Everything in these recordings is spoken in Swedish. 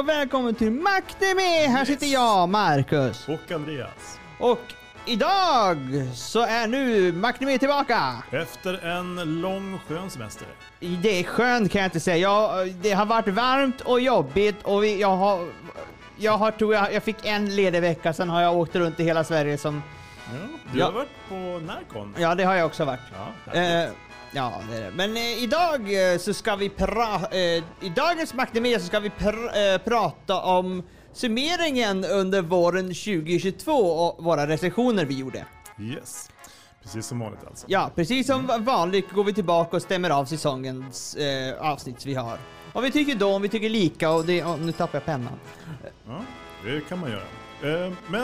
Och välkommen till Makteme! Här sitter jag, Marcus. Och Andreas. Och idag så är nu Makteme tillbaka. Efter en lång skön semester. Det är skönt kan jag inte säga. Jag, det har varit varmt och jobbigt och vi, jag har... Jag har, tror jag, jag fick en ledig vecka, sen har jag åkt runt i hela Sverige som... Ja, du Ja. har varit på Närcon. Ja, det har jag också varit. Ja, Eh. Ja, det är det. Men eh, idag eh, så ska vi pra... Eh, I dagens Makteme så ska vi pr- eh, prata om summeringen under våren 2022 och våra recensioner vi gjorde. Yes. Precis som vanligt alltså. Ja, precis som va- vanligt går vi tillbaka och stämmer av säsongens eh, avsnitt vi har. Vad vi tycker då, om vi tycker lika och det... Och nu tappar jag pennan. Ja, det kan man göra. Men,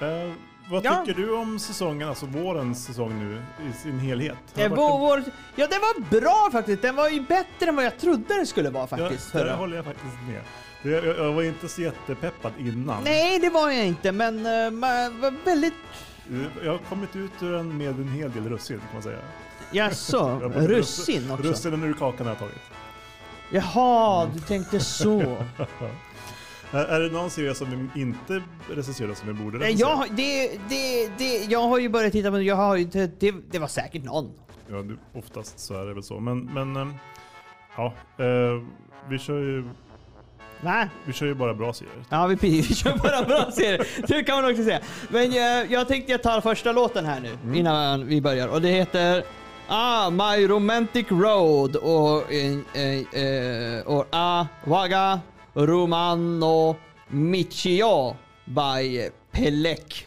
eh, vad Ja. tycker du om säsongen, alltså vårens säsong nu i sin helhet? Eh, varit vår, vår, ja, den var bra faktiskt. Den var ju bättre än vad jag trodde den skulle vara faktiskt. Ja, det håller jag faktiskt med. Jag, jag var inte så jättepeppad innan. Nej, det var jag inte, men uh, man var väldigt... Eh, Jag har kommit ut ur den med en hel del russin kan man säga. Jaså, russin också? Russinen ur kakan har jag tagit. Jaha, du tänkte så. Är, är det någon serie som vi inte recenserar som vi borde Nej, recensera? jag, det, det, det, jag har ju börjat titta på jag har ju, det, det, det var säkert någon. Ja, det, oftast så är det väl så. Men, men ehm, ja, eh, vi, kör ju, Nej. vi kör ju bara bra serier. Ja, vi, vi kör bara bra serier. Det kan man också säga. Men jag, jag tänkte jag tar första låten här nu, innan vi börjar. Och det heter Ah, My Romantic Road och, eh, eh, eh, och Ah, Waga Romano Michio by Pelek.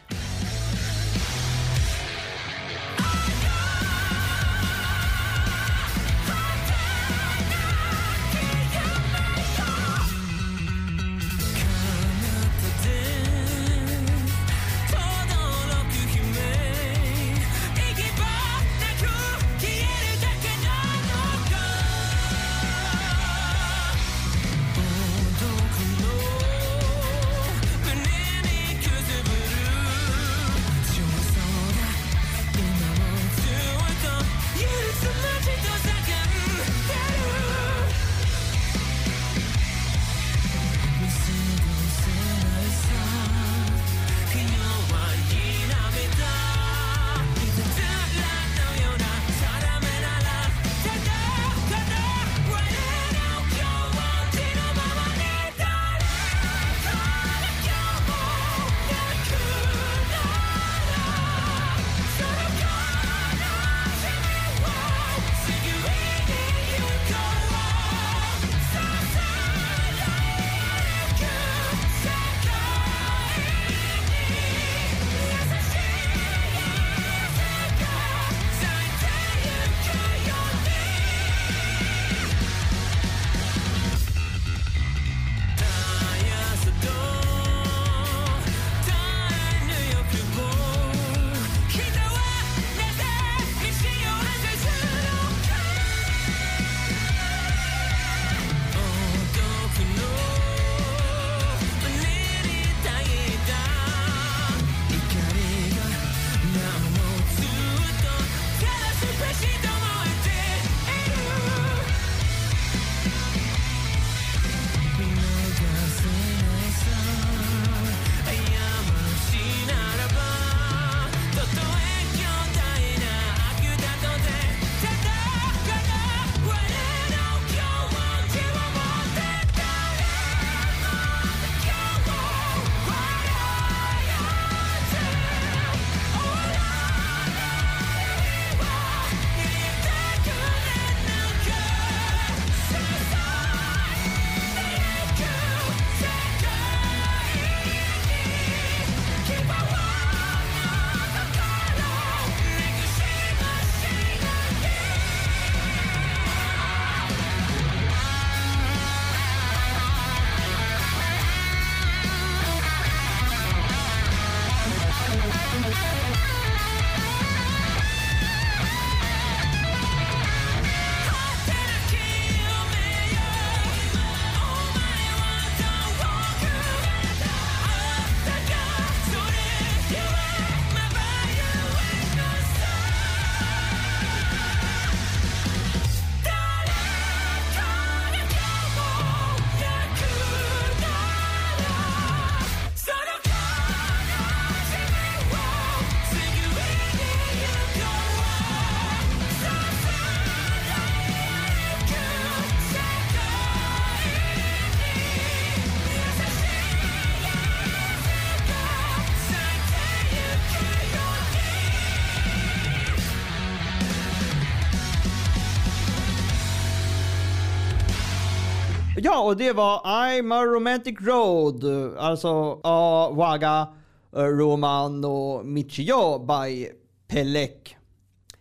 Ja, och det var I'm a romantic road. Alltså A, Waga, eh, Roman och Michio by Pelek.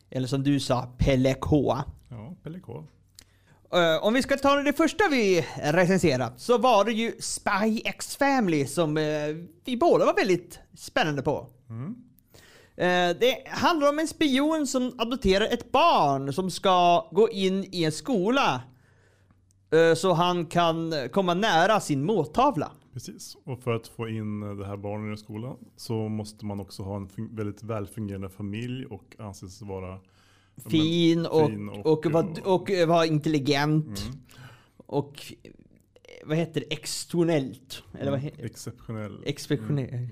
Eller som du sa, Pelek H. Ja, Pelle K. Eh, om vi ska ta det första vi recenserat så var det ju Spy X Family som eh, vi båda var väldigt spännande på. Eh, det handlar om en spion som adopterar ett barn som ska gå in i en skola så han kan komma nära sin måltavla. Precis. Och för att få in det här barnet i skolan så måste man också ha en väldigt välfungerande familj och anses vara ja, men, Fin och, fin och, och- och, och var intelligent. Mm. Och eh, vad heter det? Extonellt? Eller vad heter Exceptionell. Exceptionellt.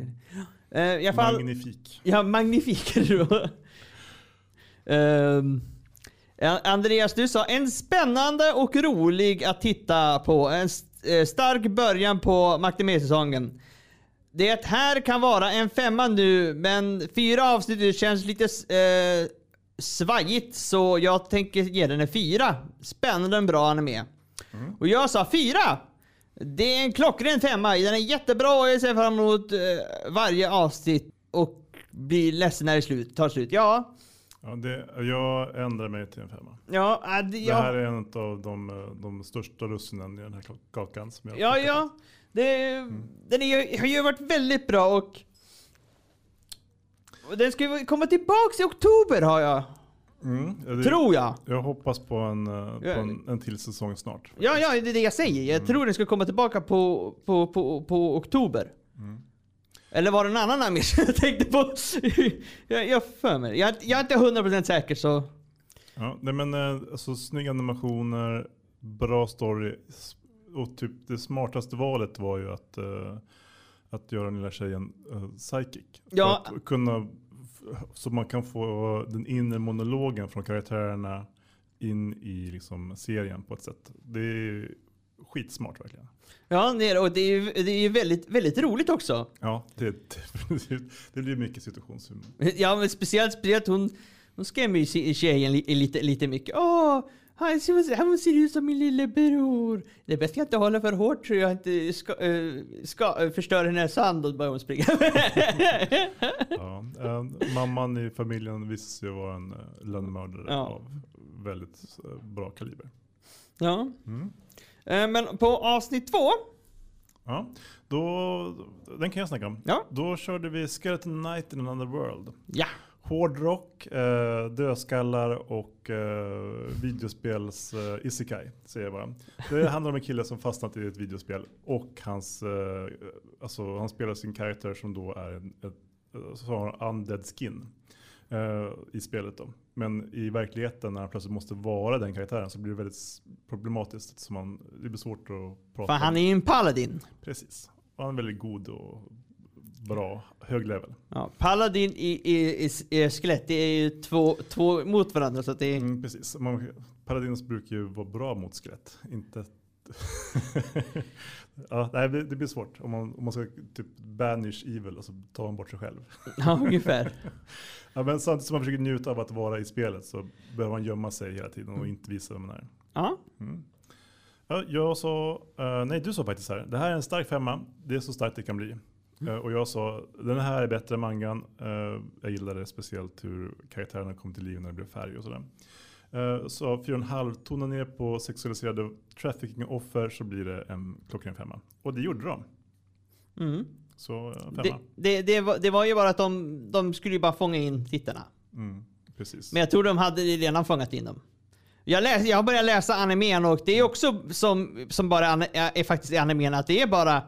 Eh, I alla fall, Magnifik. Ja, magnifik är det då. Ja, Andreas, du sa en spännande och rolig att titta på. En st- eh, stark början på Macadamia-säsongen. Det här kan vara en femma nu, men fyra avsnitt känns lite eh, svajigt, så jag tänker ge den en fyra. Spännande och bra anime. Och jag sa fyra! Det är en klockren femma. Den är jättebra och jag ser fram emot eh, varje avsnitt och blir ledsen när det slut, tar slut. Ja, Ja, det, jag ändrar mig till en femma. ja, äh, det, Det här är en av de, eh, de största russinen i den här kakan. Som jag ja, ja. Det, Den är, har ju varit väldigt bra och, och den ska ju komma tillbaks i oktober har jag. Mm, ja, det, Tror jag. Jag hoppas på en, eh, på en, en till säsong snart. Ja, ja, det är det jag säger. Jag tror den ska komma tillbaka på, på, på, på oktober. Eller var det en annan som jag tänkte på? jag, jag för mig. Jag, jag är inte 100% säker så. Ja, nej men eh, alltså snygga animationer, bra story. Och typ det smartaste valet var ju att, eh, att göra den lilla tjejen uh, psychic. Ja. För att kunna, så man kan få den inre monologen från karaktärerna in i liksom serien på ett sätt. Det är skitsmart verkligen. Ja, det är, det. och det är, det är väldigt, väldigt roligt också. Ja, det, det blir mycket situationshumor. Ja, men speciellt, speciellt hon, hon skrämmer ju tjejen li, lite, lite mycket. Åh, han ser, han ser ut som min lillebror. Det är bäst jag inte håller för hårt så jag inte ska, eh, ska, eh, förstör hennes sand och börjar hon springa. Ja, eh, mamman i familjen visade sig vara en uh, lönnmördare Ja. av väldigt eh, bra kaliber. ja. Mm. Eh, Men på avsnitt två. Ja, då, den kan jag snacka om. Ja. Då körde vi Skeleton Night in another world. Ja. Hårdrock, eh, dödskallar och eh, videospels eh, isekai, säger jag bara. Det handlar om en kille som fastnat i ett videospel och hans, eh, alltså, han spelar sin karaktär som då är en ett, så har undead skin i spelet. Då. Men i verkligheten när han plötsligt måste vara den karaktären så blir det väldigt problematiskt. Så man, det blir svårt att prata För om. han är ju en paladin. Precis. Och han är väldigt god och bra, hög level. Ja, paladin i, i, i, i skelett, det är ju två, två mot varandra så att det är... Mm, precis. Man, Paladins brukar ju vara bra mot skelett. Inte... ja, nej, det, blir svårt om man, om man ska typ banish evil och så tar man bort sig själv. Ja, ungefär. Ja, men samtidigt som man försöker njuta av att vara i spelet så behöver man gömma sig hela tiden och inte visa vem man är. Ja. Mm. Ja, jag sa, eh, nej du sa faktiskt här, det här är en stark femma, det är så starkt det kan bli. Eh, och jag sa, den här är bättre än mangan. Uh, jag gillade speciellt hur karaktärerna kom till liv när det blev färg och sådär. Uh, så 4,5, tona ner på sexualiserade trafficking-offer så blir det en klockren femma. Och det gjorde de. Mm. Så uh, femma. Det, det, det, var, det var ju bara att de, de skulle ju bara fånga in tittarna. Mm, precis. Men jag tror de hade redan fångat in dem. Jag, läs, jag har börjat läsa animen och det är också som, som bara är, faktiskt i animen att det är bara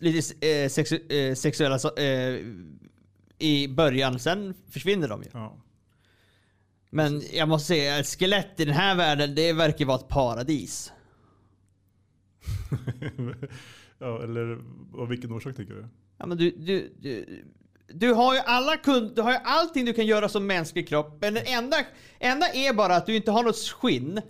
lite eh, sexu, eh, sexuella eh, i början, sen försvinner de ju. Ja. Men jag måste säga, ett skelett i den här världen, det verkar vara ett paradis. ja, eller av vilken orsak tänker du? Ja, men du, du, du, du har ju alla kund, du har ju allting du kan göra som mänsklig kropp. Men det enda, enda är bara att du inte har något skinn.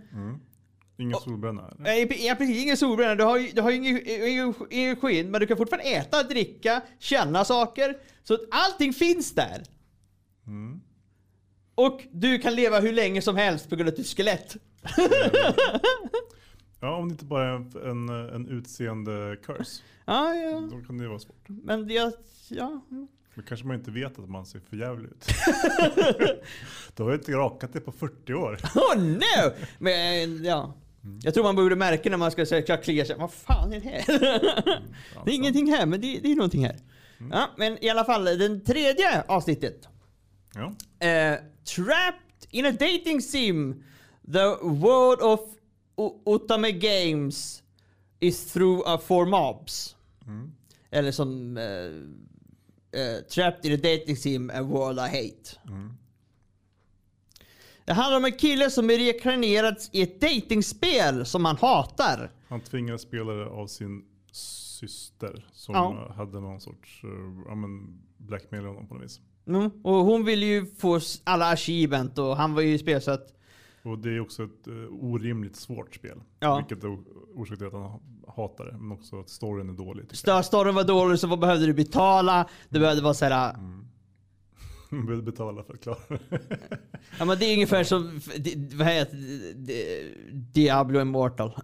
Ingen solbränna? eller? Ja, precis. Ingen solbränna. Du har ju, du har ju ingen, ingen, ingen skinn, men du kan fortfarande äta, dricka, känna saker. Så allting finns där. Mm. Och du kan leva hur länge som helst på grund av är skelett. Ja, om det inte bara är en, en, en utseende curse. Ja, ja. Då kan det vara svårt. Men jag, ja. Då kanske man inte vet att man ser för jävlig ut. du har ju inte rakat det på 40 år. Oh no! Men ja. Jag tror man borde märka när man ska söka klia sig. Vad fan är det här? Ja, det är ingenting här, men det, det är någonting här. Ja, men i alla fall, den tredje avsnittet. Ja. Eh, trapped in a dating sim. The world of O- Otame Games is through a four mobs. Mm. Eller som eh, eh, Trapped in a dating sim, a world I hate. Mm. Det handlar om en kille som är reinkarnerad i ett datingspel som han hatar. Han tvingades spela det av sin syster som Ja. hade någon sorts uh, men blackmail honom på något vis. Mm. Och hon ville ju få alla achievement och han var ju i spel så att Och det är också ett uh, orimligt svårt spel. Ja. Vilket är o- orsak till att han ha- hatar det. Men också att storyn är dålig. storyn var dålig så vad behövde du betala? Det behövde vara såhär, jag. Man behövde betala för att klara det. ja men det är ungefär som, vad heter det? Diablo Immortal.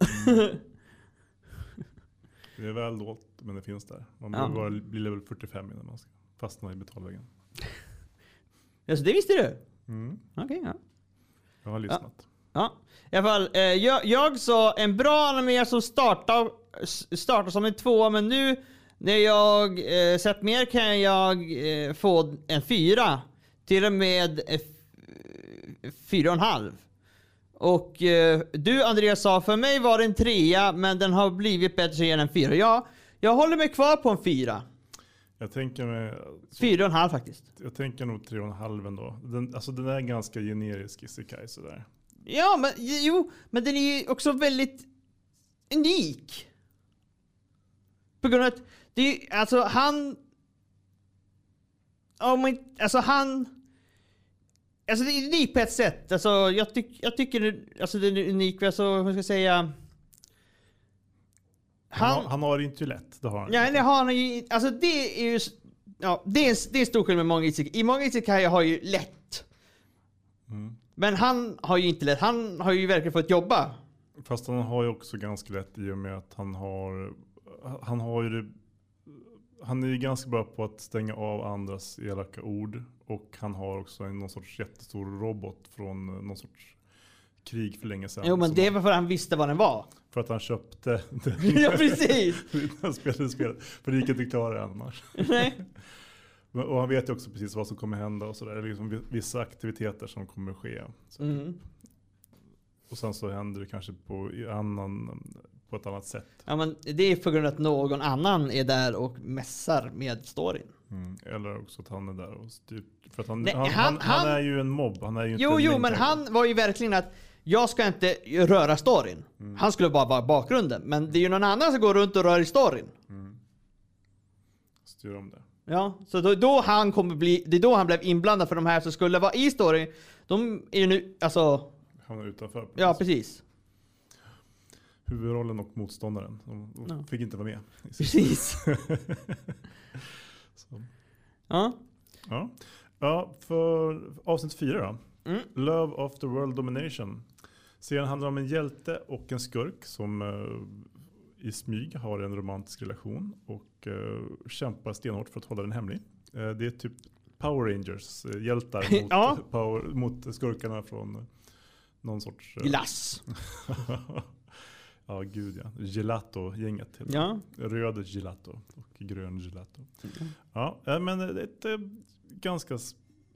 Det är väl dolt, men det finns där. Man Ja. behöver bara bli level 45 innan man ska fastna i betalväggen. Alltså det visste du? Mm. Okej, ja. Jag har lyssnat. Ja, i alla fall. Eh, jag, jag sa en bra anime som startar, startar som en tvåa, men nu när jag eh, sett mer kan jag eh, få en fyra. Till och med eh, fyra och en halv. Och eh, du Andreas sa, för mig var det en trea, men den har blivit bättre än en fyra. Ja, jag håller mig kvar på en fyra. Jag tänker mig, så, Fyra och en halv faktiskt. jag tänker nog 3,5 ändå. Den, alltså den är ganska generisk isekai sådär. Ja, men jo, men den är ju också väldigt unik. På grund av att det är alltså han... Om man, alltså han... Alltså det är unikt på ett sätt. Alltså jag, tyck, jag tycker alltså den är unik, alltså vad ska jag säga... Han, Han... har, han har det inte lätt, det har han. Ja, det har han ju, alltså det är ju... Ja, det är, en- det är en stor skillnad med många isekai. I många isekai har ju lätt. Mm. Men han har ju inte lätt. Han har ju verkligen fått jobba. Fast han har ju också ganska lätt i och med att han har, han har ju det, han är ju ganska bra på att stänga av andras elaka ord. Och han har också en, någon sorts jättestor robot från någon sorts krig för länge sedan. Jo men det var för att han visste vad den var. För att han köpte det. ja precis! Han spelade spelet. För det gick inte att klara annars. Nej. Och han vet ju också precis vad som kommer hända och sådär. Liksom vi- vissa aktiviteter som kommer ske. Mm. Och sen så händer det kanske på, annan, på ett annat sätt. Ja men det är på grund av att någon annan är där och mässar med storyn. Mm. Eller också att han är där och styr. För att han, Nej, han, han- han, han, är ju en mobb. Han är ju inte Jo en jo men han var ju verkligen att jag ska inte röra storyn. Han skulle bara vara bakgrunden. Men det är ju någon annan som går runt och rör i storyn. styr om det. Ja, så då, då han kommer bli, det är då han blev inblandad för de här som skulle vara i storyn. De är ju nu, alltså, Han är utanför. på ja precis. Huvudrollen och motståndaren. De, de Ja. fick inte vara med. Precis. Ja. Ja. ja, för avsnitt fyra då. Mm. Love of the World Domination. Serien handlar om en hjälte och en skurk som eh, i smyg har en romantisk relation och eh, kämpar stenhårt för att hålla den hemlig. Eh, det är typ Power Rangers eh, hjältar mot, Ja. power, mot skurkarna från någon sorts... Glass. ja, gud ja. Gelato-gänget. Ja. Röd gelato och grön gelato. Ja, eh, men det är ett, ganska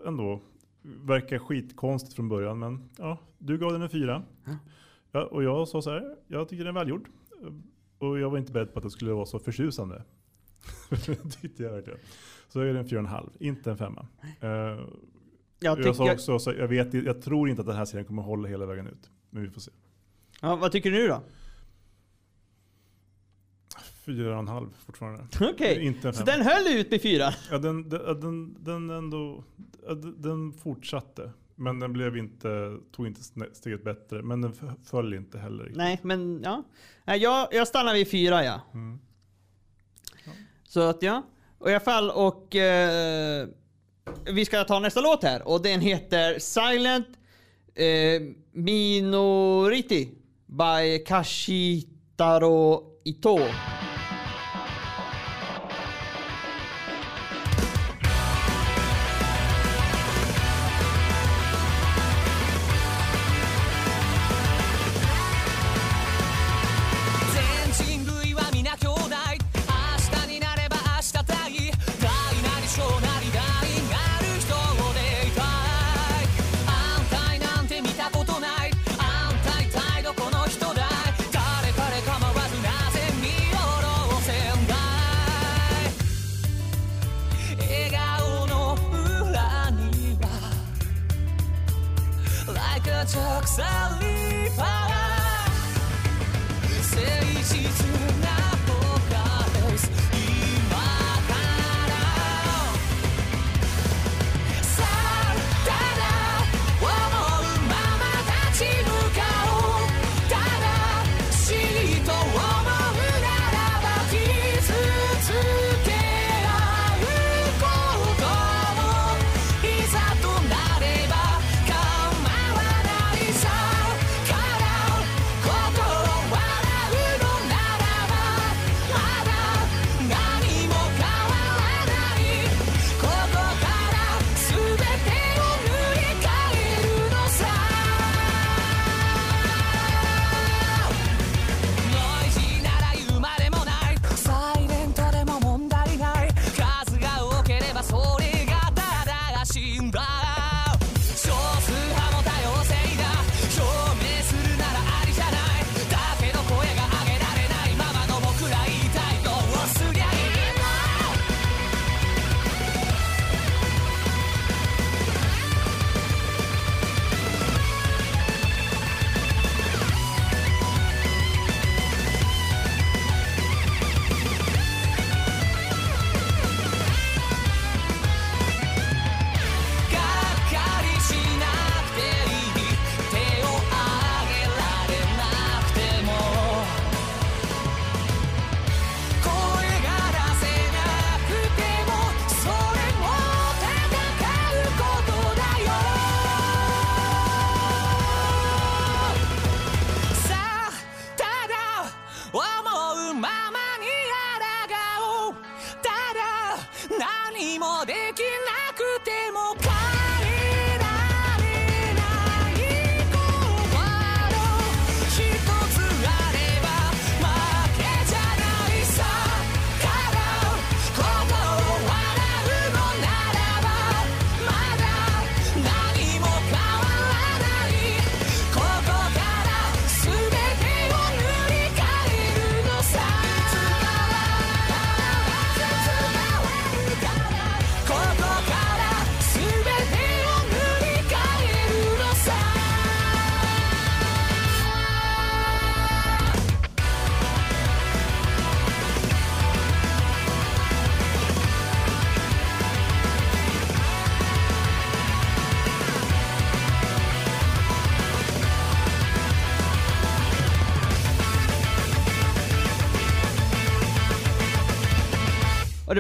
ändå verkar skitkonstigt från början. Men ja, du gav den en fyra. Ja. Ja, och jag sa så här, jag tycker den är välgjord. Och jag var inte beredd på att det skulle vara så förtjusande. det tyckte jag verkligen. Så jag är den fyra och en halv, inte en femma. Eh, Jag jag, sa också, så jag, vet, jag tror inte att den här serien kommer hålla hela vägen ut. Men vi får se. ja, vad tycker du nu då? Fyra och en halv fortfarande. Okej. En Så den höll ut med fyra? Ja, den, den, den, den ändå, ja, den- fortsatte. Men den blev inte, tog inte steget bättre. Men den föll inte heller. riktigt. Nej, men ja. Jag, jag stannar vid fyra ja. Mm. Så att ja. Och i alla fall och eh, vi ska ta nästa låt här och den heter Silent eh, Minority by Kashitaro Ito.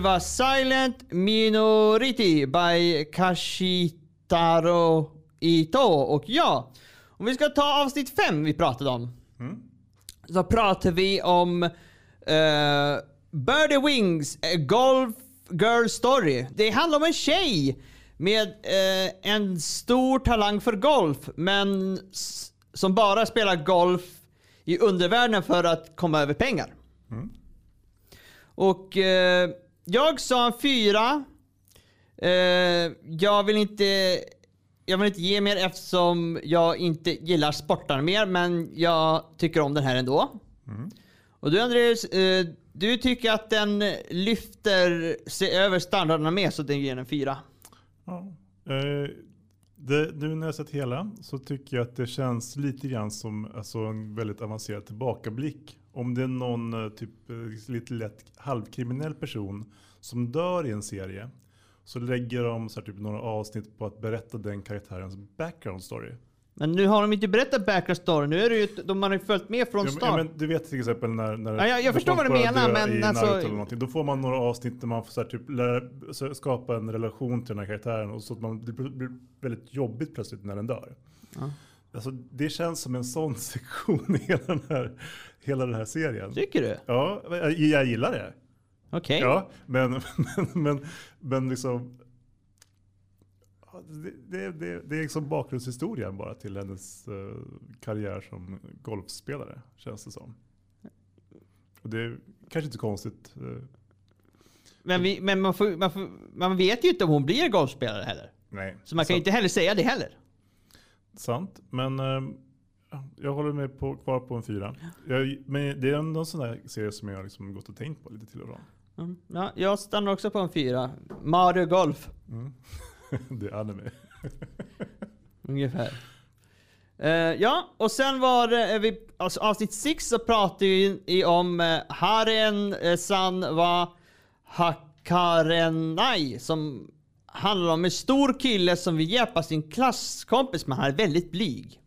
Var Silent Minority by Kashitaro Ito. Och ja, om vi ska ta avsnitt fem vi pratade om. Så pratar vi om uh, Birdie Wings a Golf Girl Story. Det handlar om en tjej med eh, en stor talang för golf, men som bara spelar golf i undervärlden för att komma över pengar. Och eh, jag sa en fyra. Eh, jag vill inte jag vill inte ge mer eftersom jag inte gillar sportar mer, men jag tycker om den här ändå. Och du Andreas, eh, du tycker att den lyfter sig över standarderna med så den ger en fyra. Ja. Eh, det, nu när jag sett hela så tycker jag att det känns lite grann som alltså, en väldigt avancerad tillbakablick. Om det är någon eh, typ eh, lite lätt halvkriminell person som dör i en serie så lägger de så här, typ, några avsnitt på att berätta den karaktärens background story. Men nu har de inte berättat background story, nu är det ju, de har ju följt med från start. ja, men du vet till exempel när, när Ja, jag- jag förstår vad du menar, men alltså- Då får man några avsnitt där man får så här, typ, lära, skapa en relation till den här karaktären och så att man, det blir blir väldigt jobbigt plötsligt när den dör. Ja. Alltså, det känns som en sån sektion i hela den här, hela den här serien. Tycker du? Ja, jag, jag gillar det. Okej. Ja, men, men, men, men liksom. Det, det, det, det är liksom bakgrundshistorien bara till hennes eh, karriär som golfspelare, känns det som. Och det är kanske inte konstigt. eh, Men, vi, men man, får, man, får, man vet ju inte om hon blir golfspelare heller. nej. Så man kan ju inte heller säga det heller. Sant, men eh, jag håller mig på, kvar på en fyra. Jag, men det är ändå en sån där serie som jag liksom gått och tänkt på lite till och från. Mm. Ja, jag stannar också på en fyra. Mario Golf. det är anime. Ungefär. Eh, ja, och sen var det, vi, alltså, avsnitt 6 så pratade vi i om uh, Haren uh, San wa Hakarenai som handlar om en stor kille som vill hjälpa sin klasskompis men han är väldigt blyg.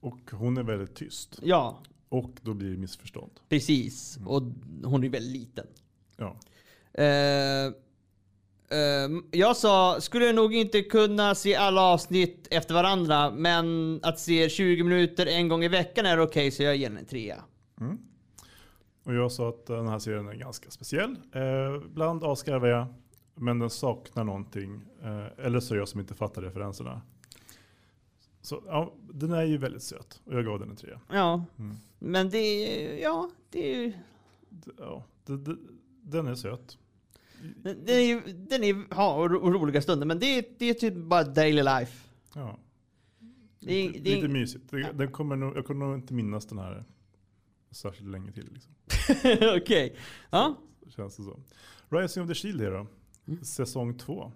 Och hon är väldigt tyst. Ja, Och då blir det missförstånd. precis. Och hon är väldigt liten. Ja. Eh, jag sa, skulle nog inte kunna se alla avsnitt efter varandra, men att se 20 minuter en gång i veckan är okej, så jag ger den en trea. Och jag sa att den här serien är ganska speciell. Eh, ibland avskarvar jag, men den saknar någonting. Eh, eller så är jag som inte fattar referenserna. Så ja, den är ju väldigt söt och jag gav den en trea. Ja, men det är, ja, det är ju, Ja, d- d- den är söt. den är ju, den är, ja, ro, roliga stunder, men det är, det är typ bara daily life. Ja. Det är, lite, det är, lite mysigt. Det, den kommer nog, jag kommer nog inte minnas den här särskilt länge till. Liksom. okej. Ja, Känns det så. Rising of the Shield Säsong två.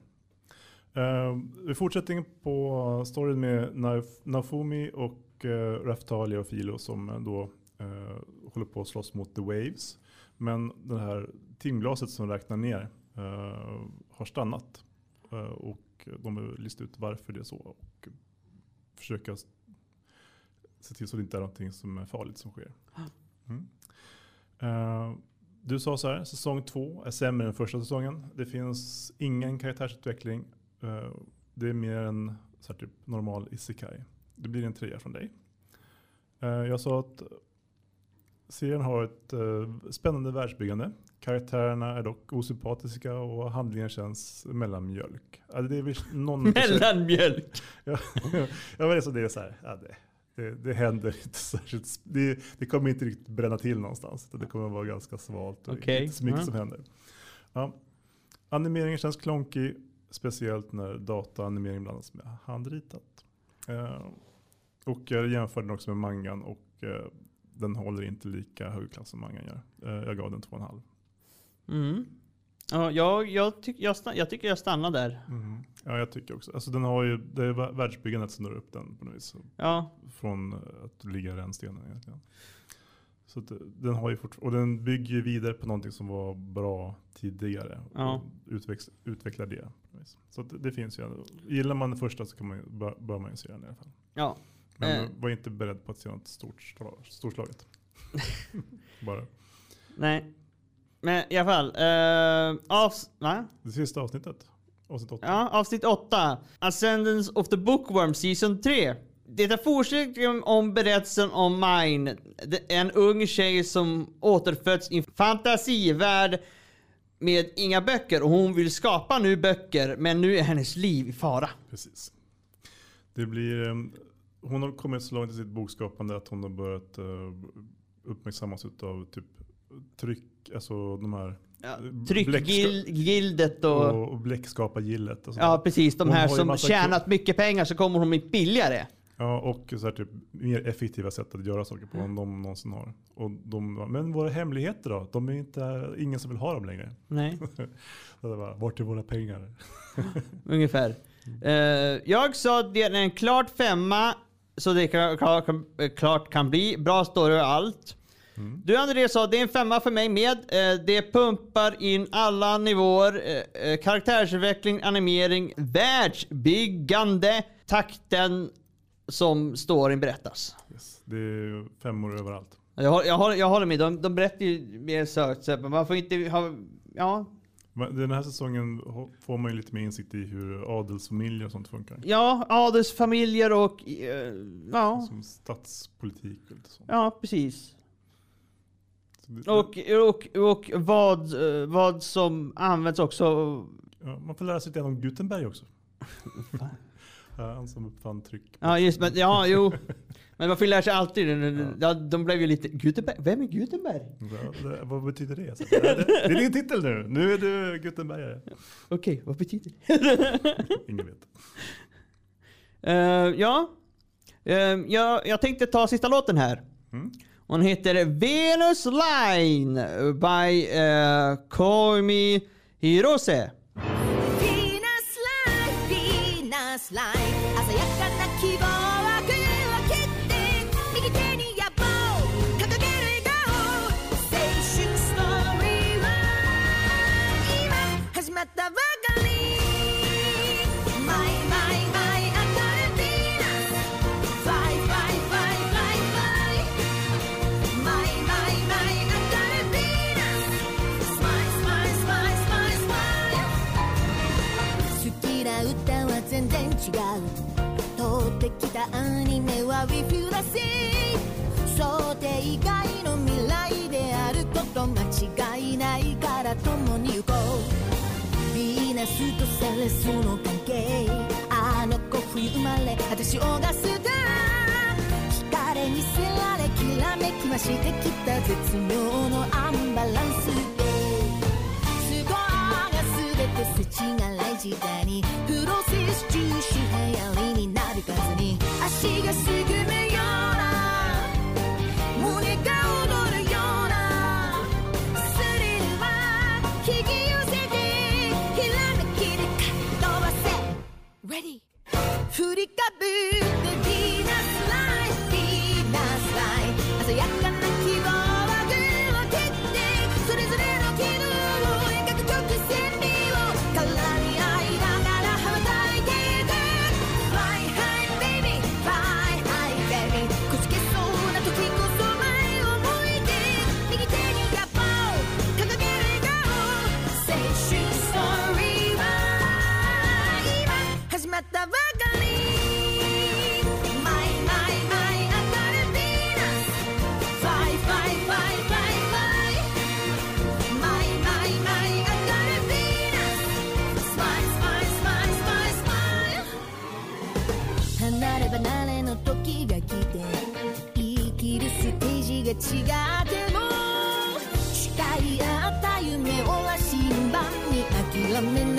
Uh, vi fortsätter på storyn med Naofumi och uh, Raftalia och Filo som eh, då eh, håller på att slåss mot The Waves. Men det här timglaset som räknar ner eh, har stannat. Eh, och de vill lista ut varför det är så och försöka se till så det inte är någonting som är farligt som sker. Mm. Eh, du sa så här, säsong två är sämre än första säsongen. Det finns ingen karaktärsutveckling. Eh, Det är mer en så typ normal isekai. Det blir en trea från dig. Eh, Jag sa att serien har ett eh, spännande världsbyggande. Karaktärerna är dock osympatiska och handlingen känns mellanmjölk. Ja, Det är någon mellanmjölk. Ja, ja men så det är så här, ja, det, det, det händer inte särskilt, det, det kommer inte riktigt bränna till någonstans. Det kommer vara ganska svalt och Okej, inte så mycket ja. som händer. Ja. Animeringen känns klonkig, speciellt när dataanimering blandas med handritat. Eh, och jag jämför den också med mangan och eh, den håller inte lika hög klass som mangan gör. Eh, jag gav den 2,5. Mm. Ja, jag, jag, tyck, jag, stann, jag tycker jag stannar där. Mm. Ja, jag tycker också. Alltså, den har ju, det är vä- världsbyggandet som drar upp den på något vis. Ja, från eh, att ligga i rännstenen egentligen. Så att, eh, den har ju och den bygger ju vidare på någonting som var bra tidigare. Ja. Utvex, utvecklar det. Så att det, finns ju. Gillar man det första så kan man, bör, bör man ju se den i alla fall. ja. Men Eh. var inte beredd på att se något stort, storslaget. Bara. Nej. Men i alla fall. Uh, avs, va? Det sista avsnittet. Avsnitt 8. Ja, avsnitt 8. Ascendance of the Bookworm Season 3. Det fortsätter om berättelsen om Mine. Är En ung tjej som återföds i en fantasivärld med inga böcker och hon vill skapa nu böcker men nu är hennes liv i fara. Precis. Det blir, eh, hon har kommit så långt i sitt bokskapande att hon har börjat uh, uppmärksammas av typ tryck, alltså de här Ja, Tryckgildet och... och, och bläckskapargillet. Och. Ja precis, de Hon här som tjänat mycket pengar så kommer hon bli billigare. ja, och så här typ mer effektiva sätt att göra saker på än de någonsin har. Och de, men våra hemligheter då? De är inte, ingen som vill ha dem längre. Nej. Så det var, vart är våra pengar? Ungefär. Eh, jag sa att det är en klart femma, så det klart kan bli. Bra story och allt. Du André sa det är en femma för mig med. Eh, det pumpar in alla nivåer. Eh, eh karaktärsutveckling, animering, världsbyggande, takten som storyn berättas. Yes. Det är femmor överallt. Jag, jag, jag håller med. De, de berättar ju mer sökt. Men man får inte ha... Ja, den här säsongen får man ju lite mer insikt i hur adelsfamiljer och sånt funkar. Ja, adelsfamiljer och... Eh, ja. Som statspolitik och lite sånt. Ja, precis. Och, och, och vad, vad som används också. Man får lära sig lite om Gutenberg också. Han som uppfann tryck. Ja, just men, ja, jo. Men man får lära sig alltid. Ja. De blev ju lite... Gutenberg? Vem är Gutenberg? Ja, det, vad betyder det? Det, det är din titel nu. Nu är du Gutenbergare. Okej, okay, vad betyder det? Ingen vet. Uh, ja, eh, uh, jag, jag tänkte ta sista låten här. Mm. Hon heter Venus Line by uh, Komi Hirose. の関係。あの子冬生まれ私を出すスだ光にせられきらめきましてきた絶妙。ready. 違っても誓い合った夢を羅針盤に諦めない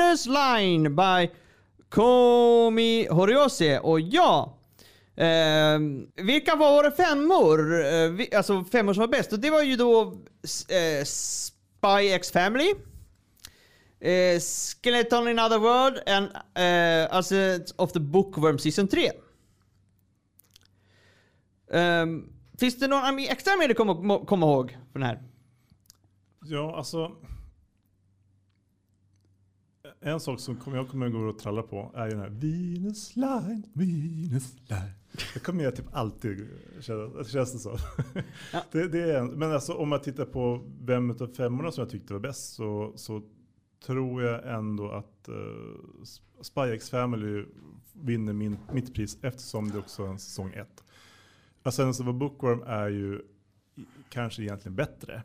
Venus Line by Komi Horiose. Och ja, eh, vilka var våra femmor? Eh, vi, alltså femmor som var bäst. Och det var ju då eh, Spy X Family. Eh, Skeleton in Other World and eh, Ascent of the Bookworm Season 3. Ehm, finns det någon extra mer du kommer komma ihåg från den här? Ja, alltså. En sak som jag kommer gå och tralla på är ju den här Venus line, Venus line. Det kommer jag typ alltid känna, känns det så. Ja. Det, det är en, men alltså om man tittar på vem av femmorna som jag tyckte var bäst så, så tror jag ändå att uh, Spy X Family vinner min, mitt pris eftersom det också är en säsong ett. Ascendance of a Bookworm är ju kanske egentligen bättre.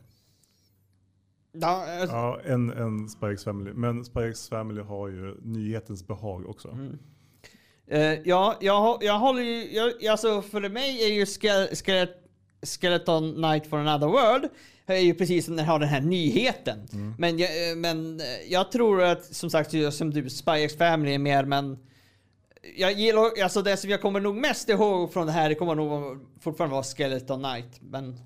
Ja, alltså, Ja, en, en Spy X Family. Men X Family har ju nyhetens behag också. Mm. Eh, ja, jag, jag håller ju, jag, alltså för mig är ju Ske- Skelet, Skeleton Night for another world är ju precis som den har den här nyheten. Men, jag, eh, men eh, jag tror att som sagt som du, X Family är mer men jag gillar, alltså det som jag kommer nog mest ihåg från det här, det kommer nog fortfarande vara Skeleton Night. Men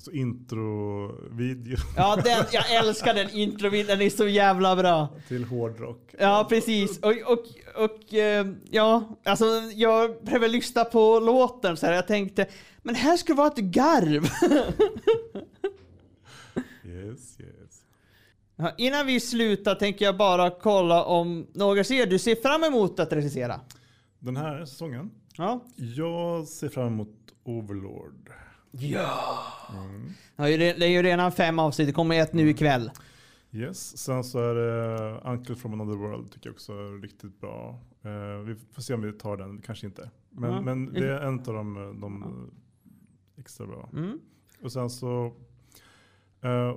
Alltså introvideo ja, den, jag älskar den introvideon, den är så jävla bra. till hårdrock. Ja, precis. Och, och, och eh, ja, alltså jag behöver lyssna på låten så här. Jag tänkte, men här ska vara ett garv. Yes, yes. Ja, Innan vi slutar tänker jag bara kolla om några ser du ser fram emot att recensera. Den här säsongen. Ja. Jag ser fram emot Overlord. Ja. ja det är ju redan fem avsnitt, det kommer ett nu ikväll. Yes, sen så är det Uncle from another world tycker jag också är riktigt bra. Eh, vi får se om vi tar den, kanske inte. Men, Ja. men det är en av de, de extra bra. Mm. Och sen så, eh,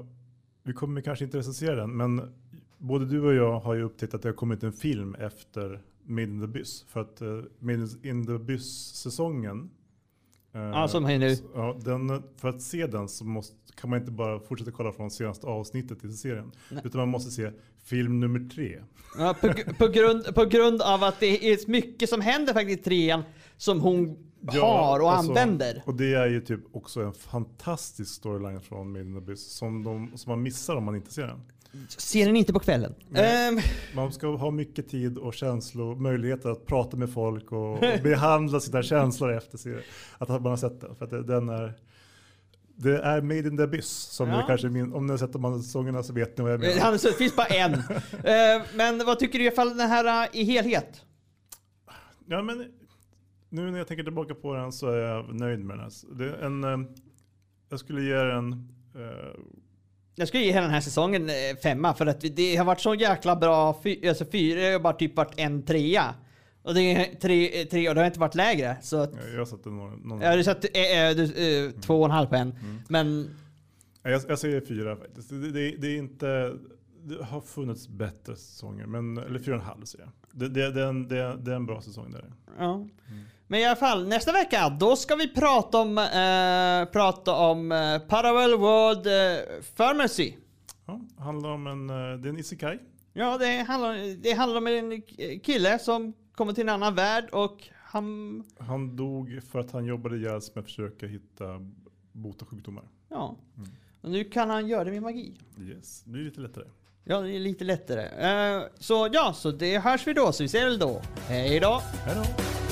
vi kommer kanske inte recensera den, men både du och jag har ju upptäckt att det har kommit en film efter Made in the Abyss. För att uh, Made in the Abyss-säsongen, eh, Ja, som är nu. Ja, den, för att se den så måste, kan man inte bara fortsätta kolla från senaste avsnittet i serien. Nej. Utan man måste se film nummer tre. Ja, på, på, grund, på grund av att det är mycket som händer faktiskt i trean som hon har och alltså, använder. Och det är ju typ också en fantastisk storyline från the Abyss som, de, som man missar om man inte ser den. Ser den inte på kvällen. Ehm, Man ska ha mycket tid och känslor, möjligheter att prata med folk och, och behandla sina känslor efter sig, att man har sett den. För att det, den är, det är Made in the Abyss, som Ja. kanske är min, om ni har sett de andra säsongerna så vet ni vad jag menar. Han, det finns bara en. Ehm, men vad tycker du ifall den här äh, i helhet? Ja, men nu när jag tänker tillbaka på den så är jag nöjd med den. Det är en, eh, jag skulle ge den eh, Jag skulle ge hela den här säsongen eh, femma för att det har varit så jäkla bra. Fy, alltså fyra har bara typ varit en trea. Och det är tre, eh, tre och det har inte varit lägre. Så att, jag har satt någon, någon ja, du satt eh, eh, du, eh, två och en halv på en. Men Ja, Jag, jag säger fyra faktiskt. Det, det, det är inte, det har funnits bättre säsonger, men, eller fyra och en halv säger jag. Det, det, det, är en, det, det är en bra säsong där. Ja. Men i alla fall, nästa vecka då ska vi prata om, eh, prata om eh, Parallel World eh, Pharmacy. Ja, handlar om en, eh, det är en isekai. Ja, det handlar, det handlar om en kille som kommer till en annan värld och han... Han dog för att han jobbade ihjäl sig med att försöka hitta bota sjukdomar. Ja. Och nu kan han göra det med magi. Yes, det blir lite lättare. Ja, det är lite lättare. Eh, så ja, så det hörs vi då, så vi ses väl då. Hej då! Hej då!